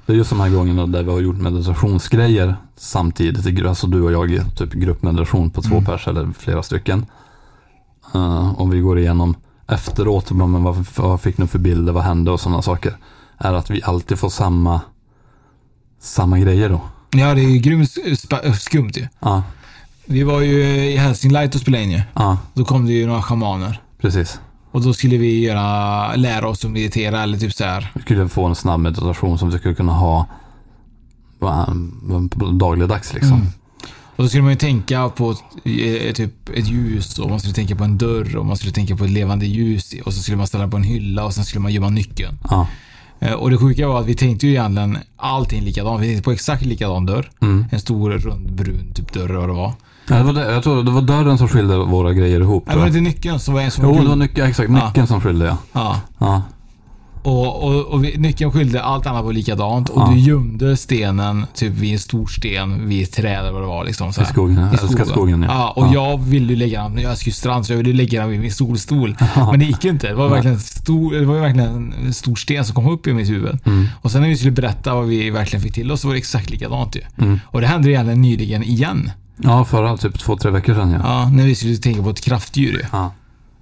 Det är just de här gångerna där vi har gjort meditationsgrejer samtidigt, alltså du och jag i typ gruppmeditation på två Mm. pers eller flera stycken. Uh, och vi går igenom efteråt, men vad, vad fick ni för bilder, vad hände och sådana saker. Är att vi alltid får samma, samma grejer då. ja, det är ju grymt skumt ju. Ja, Vi var ju i Helsinglight och spelade in ju. ja, Då kom det ju några schamaner. precis. Och då skulle vi göra, lära oss att meditera eller typ så här. Vi skulle få en snabb meditation som vi skulle kunna ha dagligdags liksom. Mm. Och då skulle man ju tänka på eh, typ ett ljus och man skulle tänka på en dörr och man skulle tänka på ett levande ljus och så skulle man ställa på en hylla och sen skulle man gömma nyckeln. Ja. Eh, Och det sjuka var att vi tänkte ju egentligen allting likadant. Vi tänkte på exakt likadan dörr. Mm. En stor rund brun typ dörr vad det var. Det var det, jag tror det var dörren som skilde våra grejer ihop. Nej, var det inte nyckeln som var en som Jo, var det gul? var nyckeln, exakt. Nyckeln som skilde ja. Ja. ja. Och, och, och vi, nyckeln skilde allt annat var likadant och du gömde stenen typ vid en stor sten vid ett träd eller vad det var. Liksom, så I här. skogen. Jag älskar skogen. Ja. Ja, och Ja. jag ville ju lägga den, jag älskar ju strand så jag ville lägga den vid min solstol. Men det gick ju inte. Det var, verkligen en stor, det var ju verkligen en stor sten som kom upp i mitt huvud. Mm. Och sen när vi skulle berätta vad vi verkligen fick till oss så var det exakt likadant ju. Mm. Och det hände egentligen nyligen igen. Ja, förra typ två, tre veckor sedan ja. Ja, när vi skulle tänka på ett kraftdjur ju. Ja,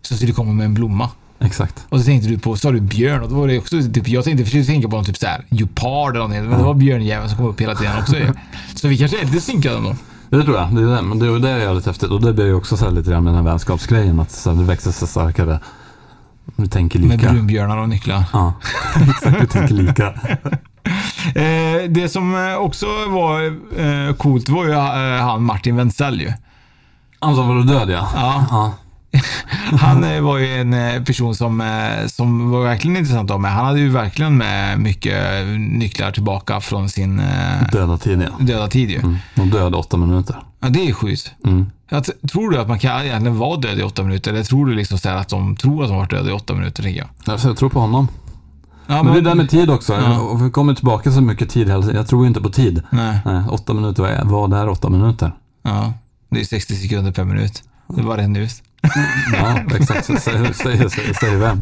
Som skulle komma med en blomma. exakt. Och så tänkte du på, så sa du björn och då var det också typ, jag tänkte, försökte tänka på någon typ såhär, leopard eller någonting. Men det var björnjäveln som kom upp hela tiden också ju. Så vi kanske är lite synkade ändå. Det tror jag. Det är det. Men det är det jag är lite häftigt. Och det blir ju också så här lite grann med den här vänskapsgrejen. Att så här, det växer sig starkare. Vi tänker Med lika. brunbjörnar och nycklar. Ja, exakt. Vi tänker lika. Eh, det som eh, också var eh, coolt var ju eh, han Martin Wentzell ju. Han som var död ja. Ja. Ja. Han eh, var ju en eh, person som, som var verkligen intressant ha med. Han hade ju verkligen med mycket nycklar tillbaka från sin Döda tid ja. döda tid ju. Mm. Och död åtta minuter. Ja, det är sjukt. Mm. Tror du att man kan egentligen vara död i åtta minuter? Eller tror du liksom så att de tror att de varit döda i åtta minuter, jag? Jag tror på honom. Ja, Men det är det med tid också. Ja. Och vi kommer tillbaka så mycket tid. Jag tror inte på tid. Nej. Nej, åtta minuter, vad är, åtta minuter? Ja, det är 60 sekunder per minut. Det var det nu. Ja, exakt. Säg, säg, säg, säg vem.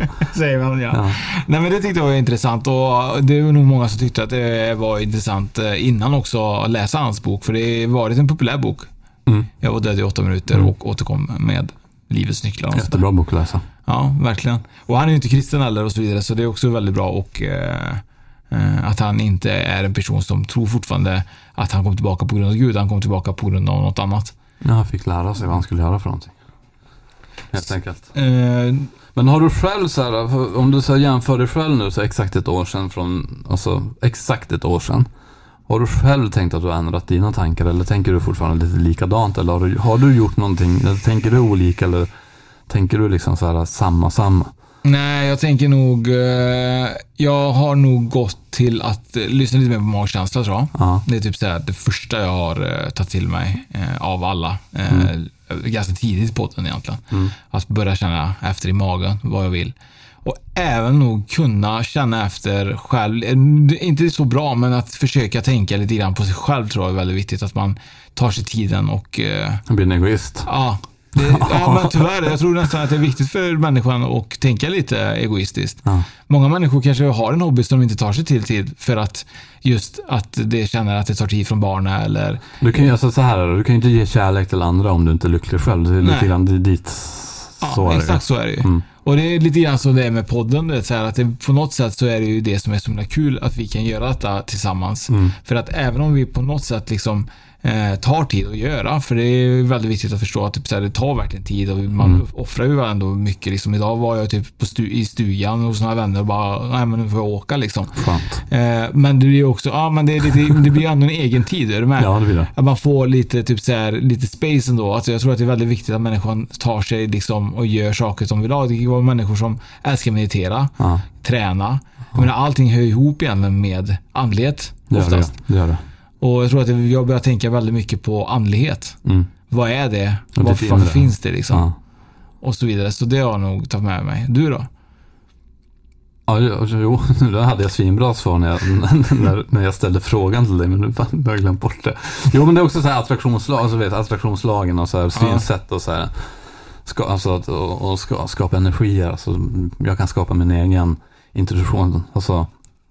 Ja. Ja. Nej men det tyckte jag var intressant och det är nog många som tyckte att det var intressant eh, innan också att läsa hans bok. För det har varit en populär bok. Mm. Jag var död i åtta minuter Mm. och återkom med livets nycklar. och sånt där. Jättebra bok att läsa. Ja, verkligen. Och han är ju inte kristen heller och så vidare, så det är också väldigt bra och eh, eh, att han inte är en person som tror fortfarande att han kom tillbaka på grund av Gud, han kom tillbaka på grund av något annat. Ja, han fick lära sig vad han skulle göra för någonting. Helt enkelt. Eh, Men har du själv så här, om du så jämför dig själv nu så exakt ett år sedan från, alltså exakt ett år sedan. Har du själv tänkt att du har ändrat dina tankar eller tänker du fortfarande lite likadant eller har du, har du gjort någonting, eller tänker du olika eller tänker du liksom så här samma, samma? nej, jag tänker nog, eh, jag har nog gått till att eh, lyssna lite mer på magkänsla tror jag. Ja, Det är typ så här, det första jag har eh, tagit till mig av alla. Eh, Ganska tidigt på den egentligen. Mm. Att börja känna efter i magen vad jag vill. Och även nog kunna känna efter själv. Inte så bra, men att försöka tänka lite grann på sig själv tror jag är väldigt viktigt. Att man tar sig tiden och blir en egoist. Ja, det, ja, men tyvärr. Jag tror nästan att det är viktigt för människan att tänka lite egoistiskt. Ja. Många människor kanske har en hobby som de inte tar sig till tid för att just att det känner att det tar tid från barnen eller Du kan ju alltså så här, du kan ju inte ge kärlek till andra om du inte är lycklig själv. Det är lite grann det dit Ja, så det. exakt så är det ju. Mm. Och det är lite grann som det är med podden. du Vet, så här, att det, på något sätt så är det ju det som är så himla kul att vi kan göra detta tillsammans. Mm. För att även om vi på något sätt liksom eh, tar tid att göra, för det är väldigt viktigt att förstå att typ, så här, det tar verkligen tid och man Mm. offrar ju ändå mycket. Liksom, idag var jag typ stu- i stugan hos några vänner och bara, nej men nu får jag åka liksom. Eh, men det blir ju också, ja men det, är lite, det blir ändå en egen tid, är du med? Ja, det blir det. Att man får lite, typ så här, lite space ändå. Alltså jag tror att det är väldigt viktigt att människan tar sig liksom och gör saker som vill ha. Det vara människor som älskar meditera, Ja, träna. Jag menar, allting hör ihop egentligen med andlighet oftast. det, gör det. Och jag tror att jag börjar tänka väldigt mycket på andlighet. Mm. Vad är det? Och Var, ditt var inre. finns det liksom? Ja. Och så vidare. Så det har jag nog tagit med mig. Du då? Ja, jo, då hade jag svinbra svar när jag, när, när jag ställde frågan till dig, men nu nu har jag glömt bort det. Jo, men det är också så här attraktionslag, alltså, vet, attraktionslagen och så här, synsätt och så här. Ska, alltså, att- och, och ska, skapa energier. Alltså, jag kan skapa min egen intuition, alltså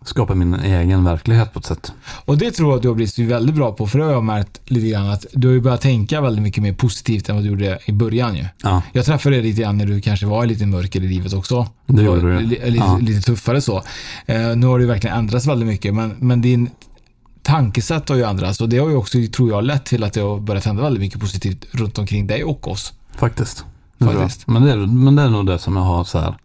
skapa min egen verklighet på ett sätt. Och det tror jag att du har blivit väldigt bra på. För det har jag märkt lite grann att du har ju börjat tänka väldigt mycket mer positivt än vad du gjorde i början ju. Ja, Jag träffade dig lite grann när du kanske var lite mörker i livet också. Det gjorde du. li- Lite, Ja. lite tuffare så. Eh, nu har ju verkligen ändrats väldigt mycket, men, men din tankesätt har ju ändrats och det har ju också, tror jag, lett till att det har börjat hända väldigt mycket positivt runt omkring dig och oss. faktiskt. Faktiskt. Men, det är, men det är nog det som jag har så här,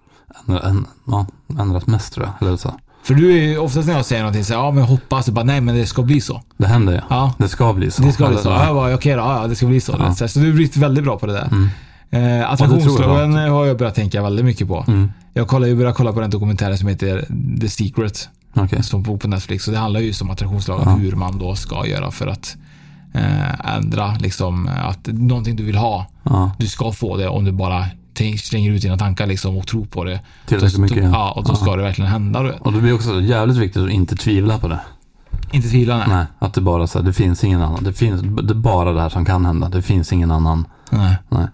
ändrat, ja, ändrat mest tror jag. Eller så. För du är ju oftast när jag säger någonting så här, ja men jag hoppas, och bara nej men det ska bli så. Det händer ja. Ja. Det ska bli så. Det ska bli så. Ja, jag bara, okej då, ja, det ska bli så. Ja. Så, så du har blivit väldigt bra på det där. Mm. Eh, tror jag attraktionsslagen har jag börjat tänka väldigt mycket på. Mm. Jag kollar ju börjat kolla på den dokumentären som heter The Secret. Okej. Som på på Netflix. Och det handlar ju om attraktionslagen, Ja. hur man då ska göra för att eh, ändra liksom att någonting du vill ha, Ja. du ska få det om du bara slänger ut dina tankar liksom och tror på det. Tillräckligt mycket, ja. ja. och då Ja. ska det verkligen hända. du. Och det blir också jävligt viktigt att inte tvivla på det. Inte tvivla, nej. Nej, att det bara så här, det finns ingen annan. Det finns det är bara det här som kan hända. Det finns ingen annan. nej. Nej.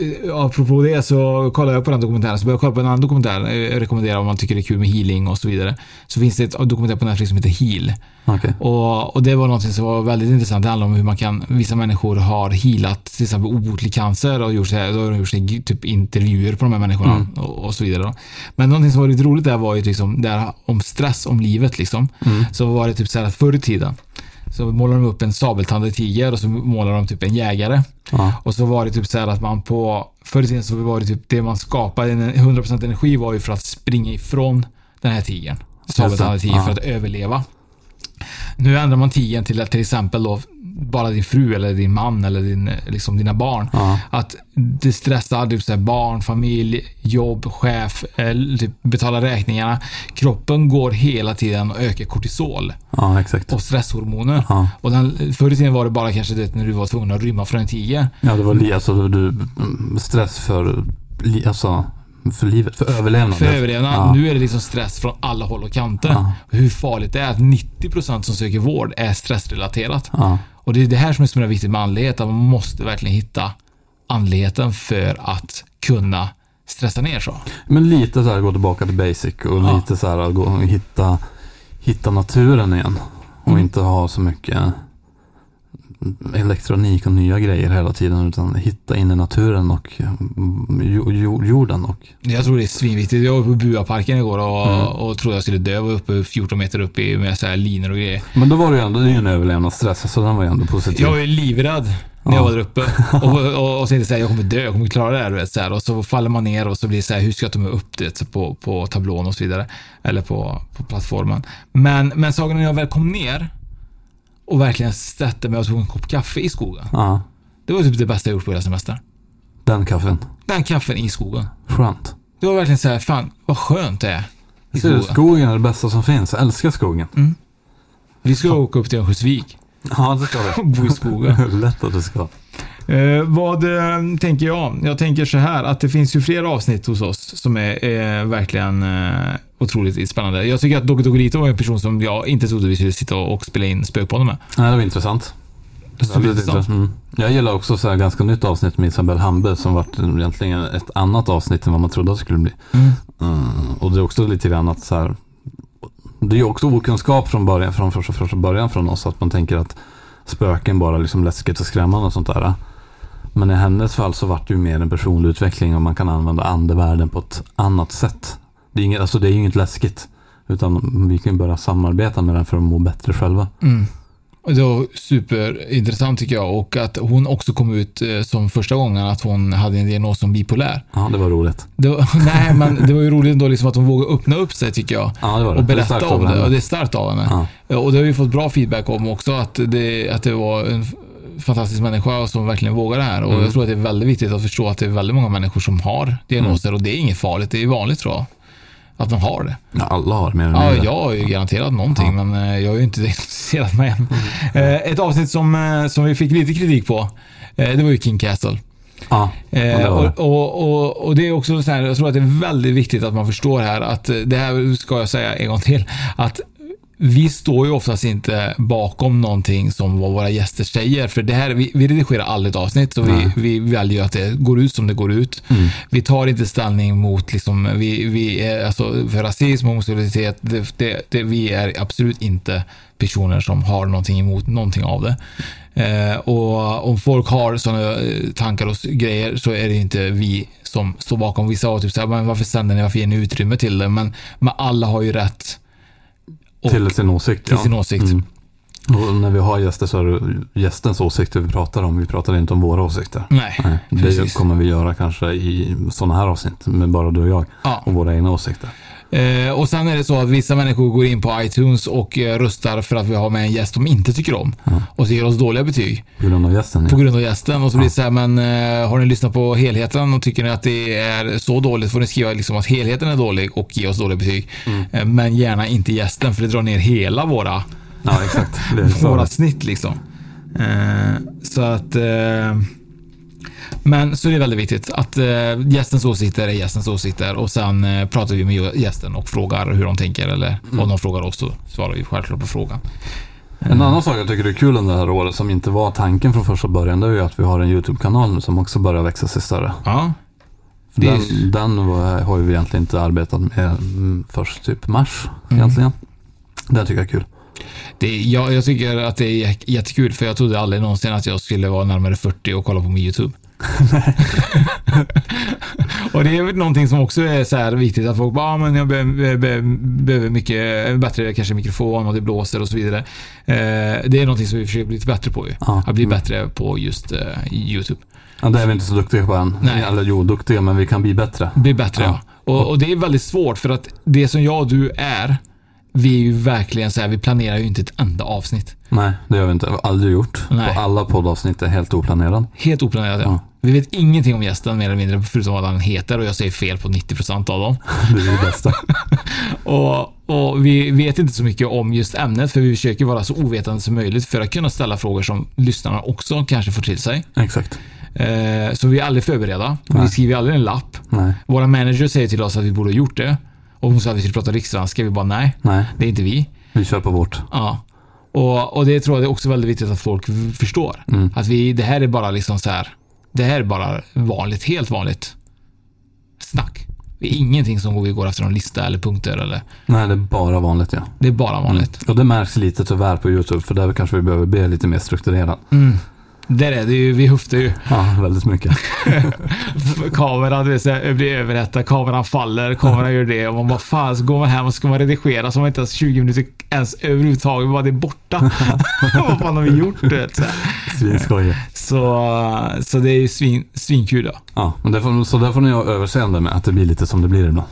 Eh, Apropå det så kollar jag på den dokumentären, så börjar jag kolla på en annan dokumentär. Eh, Jag rekommenderar om man tycker det är kul med healing och så vidare. Så finns det ett dokumentär på Netflix som heter Heal. Okej. Och, och det var något som var väldigt intressant. Det handlar om hur man kan, vissa människor har healat till exempel obotlig cancer och gjort, så här, då har de gjort här, typ intervjuer på de här människorna Mm. och, och så vidare. Då. Men någonting som var lite roligt där var ju liksom, där om stress om livet liksom. Mm. Så var det typ så här förr i tiden så målade de upp en sabeltandad tiger och så målade de typ en jägare. Ja. Och så var det typ så här att man på, förr i tiden så var det typ det man skapade, en 100% energi var ju för att springa ifrån den här tigern. Sabeltandade tiger Ja. för att överleva. Nu ändrar man tigern till att till exempel då bara din fru eller din man eller din, liksom dina barn. Ja. Att det stressar typ så barn, familj, jobb, chef, eh, typ betala räkningarna. Kroppen går hela tiden och ökar kortisol ja, exakt. och stresshormoner. Ja. Och den, förr i tiden var det bara kanske det när du var tvungen att rymma från en tiger. Ja, det var alltså, du, stress för, alltså, för livet, för överlevnad. För överlevnad. Ja. Nu är det liksom stress från alla håll och kanter. Ja. Hur farligt det är att 90% som söker vård är stressrelaterat. Ja. Och det är det här som är så viktigt med andlighet. Att man måste verkligen hitta andligheten för att kunna stressa ner så. Men lite så här gå tillbaka till basic och Ja. lite så här gå och hitta, hitta naturen igen. Och Mm. inte ha så mycket elektronik och nya grejer hela tiden utan hitta in i naturen och mm, jo, jo, jorden och Jag tror det är svinviktigt. Jag var på Buaparken igår och, Mm. och trodde jag skulle dö. Jag var uppe 14 meter upp i, med så här linor och grejer. Men då var det ju ändå, det är en överlevnadsstress så den var ju ändå positiv. Jag var ju livrädd när jag Ja. var där uppe. Och, och, och tänkte såhär, jag kommer dö, jag kommer klara det här. Vet, så här. Och så faller man ner och så blir det så här, hur ska jag ta mig upp det så på, på tablån och så vidare. Eller på, på plattformen. Men, men saken när jag väl kom ner och verkligen satte mig och tog en kopp kaffe i skogen. Ja, Det var typ det bästa jag gjort på hela semestern. den kaffen. Den kaffen i skogen. Skönt. Det var verkligen så här, fan vad skönt det är. I du, skogen. skogen är det bästa som finns. Jag älskar skogen. Vi ska åka upp till Örnsköldsvik Ja, det ska vi. bo i skogen. Lätt att det ska. Eh, vad eh, tänker jag? Jag tänker så här att det finns ju fler avsnitt hos oss som är eh, verkligen otroligt spännande. Jag tycker att Dogge Doggelito var en person som jag inte trodde vi skulle sitta och spela in Spökpodden med. Nej, det var intressant. Mm. Jag gillar också så här ganska nytt avsnitt med Isabelle Hambe som varit egentligen ett annat avsnitt än vad man trodde att det skulle bli. Mm. Mm. Och det är också lite grann att så här, det är också okunskap från början, från första, första början från oss att man tänker att spöken bara liksom läskigt och skrämmande och sånt där. Men i hennes fall så vart det ju mer en personlig utveckling och man kan använda andevärlden på ett annat sätt. Det är, inget, alltså det är ju inget läskigt. Utan vi kan börja samarbeta med den för att må bättre själva. Mm. Det var superintressant tycker jag och att hon också kom ut eh, som första gången att hon hade en diagnos som bipolär. Ja, det var roligt. Det var, nej, men det var ju roligt ändå liksom att hon vågade öppna upp sig tycker jag. Ja, det var det. Och Det berätta starkt om det. Och det är starkt av henne. Ja. Och det har vi fått bra feedback om också, att det, att det var en fantastisk människa som verkligen vågar det här. Och Mm. jag tror att det är väldigt viktigt att förstå att det är väldigt många människor som har diagnoser Mm. och det är inget farligt. Det är vanligt tror jag. Att man har det. Ja, alla har mer eller Ja, mindre. jag har ju garanterat någonting, men eh, jag har ju inte diagnostiserat mig än. Eh, Ett avsnitt som, eh, som vi fick lite kritik på, det var ju King Castle. Ja, ja, det och, och, och, och det är också så här, jag tror att det är väldigt viktigt att man förstår här att det här ska jag säga en gång till, att vi står ju oftast inte bakom någonting som vad våra gäster säger. För det här, vi, vi redigerar aldrig ett avsnitt och vi, vi väljer att det går ut som det går ut. Mm. Vi tar inte ställning mot, liksom, vi, vi är, alltså, för rasism och homosexualitet. Det, det, det, vi är absolut inte personer som har någonting emot någonting av det. Eh, och om folk har sådana eh, tankar och grejer så är det inte vi som står bakom. Vissa har typ såhär, men varför sänder ni, varför ger ni utrymme till det? Men, men alla har ju rätt. Till sin åsikt. till sin åsikt. Mm. Och när vi har gäster så är det gästens åsikter vi pratar om. Vi pratar inte om våra åsikter. Nej, Nej, det precis. kommer vi göra kanske i sådana här avsnitt med bara du och jag Ja. och våra egna åsikter. Eh, och sen är det så att vissa människor går in på iTunes och eh, röstar för att vi har med en gäst de inte tycker om. Och så ger oss dåliga betyg. På grund av gästen. På Ja. grund av gästen. Och så blir det så här, men eh, har ni lyssnat på helheten och tycker ni att det är så dåligt får ni skriva liksom att helheten är dålig och ge oss dåliga betyg. Eh, men gärna inte gästen för det drar ner hela våra, ja, exakt. Våra snitt liksom. Eh, så att eh, men så är det väldigt viktigt att eh, gästens åsikter är gästens åsikter och sen eh, pratar vi med gästen och frågar hur de tänker eller om de frågar oss så svarar vi självklart på frågan. En annan sak jag tycker är kul under det här året som inte var tanken från första början det är ju att vi har en YouTube-kanal nu som också börjar växa sig större. Ja, Det är- Den, den var, har vi egentligen inte arbetat med mm, först typ mars Mm. egentligen. Det tycker jag är kul. Det, jag, jag tycker att det är jä- jättekul för jag trodde aldrig någonsin att jag skulle vara närmare 40 och kolla på min YouTube. och det är väl någonting som också är så här viktigt att folk bara, ah, men jag be- be- behöver mycket bättre kanske mikrofon och det blåser och så vidare. Eh, det är någonting som vi försöker bli lite bättre på ju. Ja. Att bli bättre på just eh, YouTube. Ja, det är vi inte så duktiga på än. Nej. Eller jo, duktiga, men vi kan bli bättre. Bli bättre ja. Ja. Och, och det är väldigt svårt för att det som jag och du är, vi är ju verkligen så här, vi planerar ju inte ett enda avsnitt. Nej, det har vi inte. Aldrig gjort. Nej. Och alla poddavsnitt är helt oplanerade. Helt oplanerat ja. Vi vet ingenting om gästen mer eller mindre, förutom vad han heter och jag säger fel på 90% av dem. Det är det bästa. Och, och vi vet inte så mycket om just ämnet, för vi försöker vara så ovetande som möjligt för att kunna ställa frågor som lyssnarna också kanske får till sig. Exakt. Eh, så vi är aldrig förberedda. Vi Nej. skriver aldrig en lapp. Nej. Våra manager säger till oss att vi borde ha gjort det. Och hon sa att vi skulle prata rikssvenska. Vi bara nej, Nej, det är inte vi. vi kör på vårt. Ja. Och, och det tror jag är också väldigt viktigt att folk förstår. Mm. Att vi, det här är bara liksom så här. Det här är bara vanligt, helt vanligt snack. Det är ingenting som vi går efter någon lista eller punkter eller. Nej, det är bara vanligt ja. Det är bara vanligt. Och det märks lite tyvärr på YouTube, för där kanske vi behöver bli lite mer strukturerad. Där är det ju, vi höftar ju. Ja, väldigt mycket. Kameran du vet, blir överhettad, kameran faller, kameran gör det och man bara fan så går man hem och ska man redigera så har man inte ens 20 minuter ens överhuvudtaget, bara det är borta. Vad fan har vi gjort? Du vet, så, här. Svinskojigt. så, så det är ju svin, svinkul då. Ja, men det får, så där får ni ha överseende med att det blir lite som det blir ibland.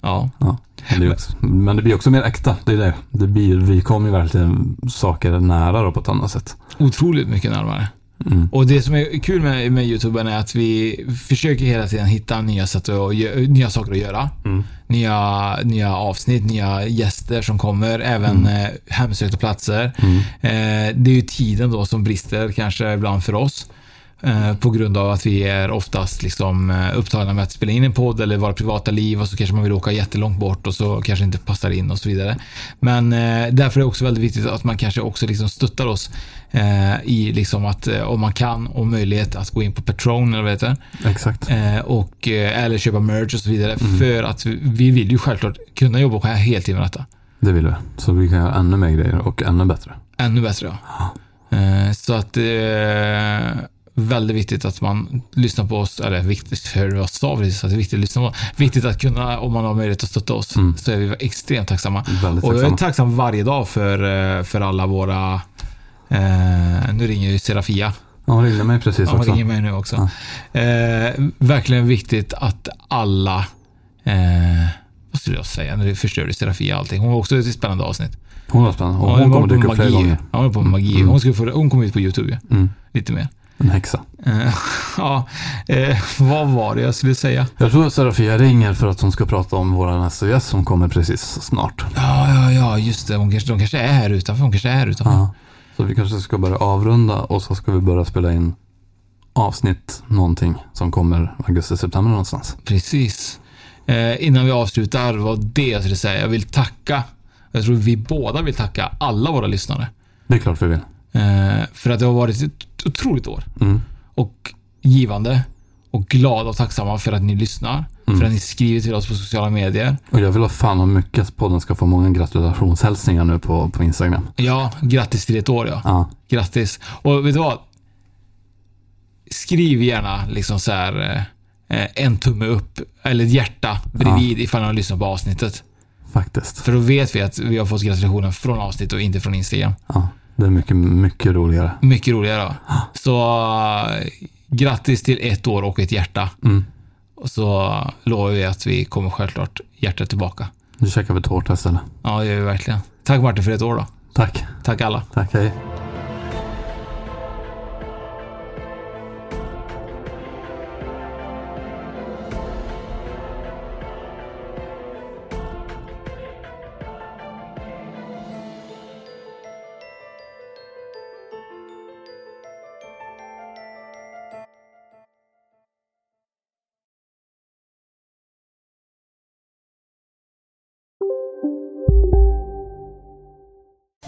Ja. Ja, men, det också, men det blir också mer äkta. Det är det. det blir, vi kommer ju verkligen saker nära då på ett annat sätt. Otroligt mycket närmare. Mm. Och det som är kul med, med YouTuben är att vi försöker hela tiden hitta nya sätt att, gö- nya saker att göra. Mm. Nya, nya avsnitt, nya gäster som kommer, även Mm. eh, hemsökta platser. Eh, det är ju tiden då som brister kanske ibland för oss. Eh, på grund av att vi är oftast liksom eh, upptagna med att spela in en podd eller våra privata liv och så kanske man vill åka jättelångt bort och så kanske inte passar in och så vidare. Men eh, därför är det också väldigt viktigt att man kanske också liksom stöttar oss i liksom att om man kan och möjlighet att gå in på Patreon eller vad heter. Exakt. Och, eller köpa merch och så vidare. Mm. För att vi, vi vill ju självklart kunna jobba på heltid med detta. Det vill vi. Så vi kan göra ännu mer grejer och ännu bättre. Ännu bättre ja. Så att väldigt viktigt att man lyssnar på oss, eller viktigt, för vad sa precis, att det är viktigt att lyssna på Viktigt att kunna, om man har möjlighet att stötta oss, Mm. så är vi extremt tacksamma. Väldigt Och jag är tacksam varje dag för, eh, för alla våra Eh, nu ringer ju Serafia. Ja, hon ringde mig precis Ja, hon också. ringer mig nu också. Eh, verkligen viktigt att alla... Eh, vad skulle jag säga? Nu förstörde Serafia allting. Hon var också ett spännande avsnitt. Hon var spännande. Och Ja, hon var kommer på dyka upp fler magi. gånger. Ja, hon var på magi. Mm. Hon, skulle få, hon kom ut på YouTube ju. Mm. Lite mer. En häxa. Eh, ja, eh, vad var det jag skulle säga? Jag tror att Serafia ringer för att hon ska prata om våra nästa gäst som kommer precis snart. Ja, ja, ja, just det. Hon kanske, de kanske är här utanför. Hon kanske är här utanför. Ja. Så vi kanske ska börja avrunda och så ska vi börja spela in avsnitt någonting som kommer augusti-september någonstans. Precis. Eh, innan vi avslutar, vad det jag skulle säga. Jag vill tacka. Jag tror vi båda vill tacka alla våra lyssnare. Det är klart vi vill. Eh, för att det har varit ett otroligt år. Mm. Och givande. Och glada och tacksamma för att ni lyssnar. Mm. För att ni skriver till oss på sociala medier. Och jag vill ha fan vad mycket att podden ska få många gratulationshälsningar nu på, på Instagram. Ja, grattis till ett år ja. Ja, Grattis. Och vet du vad? Skriv gärna liksom så här eh, en tumme upp eller ett hjärta bredvid ifall ni har lyssnat på avsnittet. faktiskt. För då vet vi att vi har fått gratulationen från avsnittet och inte från Instagram. Ja, det är mycket, mycket roligare. Mycket roligare då. Så eh, grattis till ett år och ett hjärta. Mm. Och så lovar vi att vi kommer självklart hjärtat tillbaka. Nu käkar vi tårta istället. Ja, det gör vi verkligen. Tack Martin för ett år då. Tack. Tack alla. Tack, hej.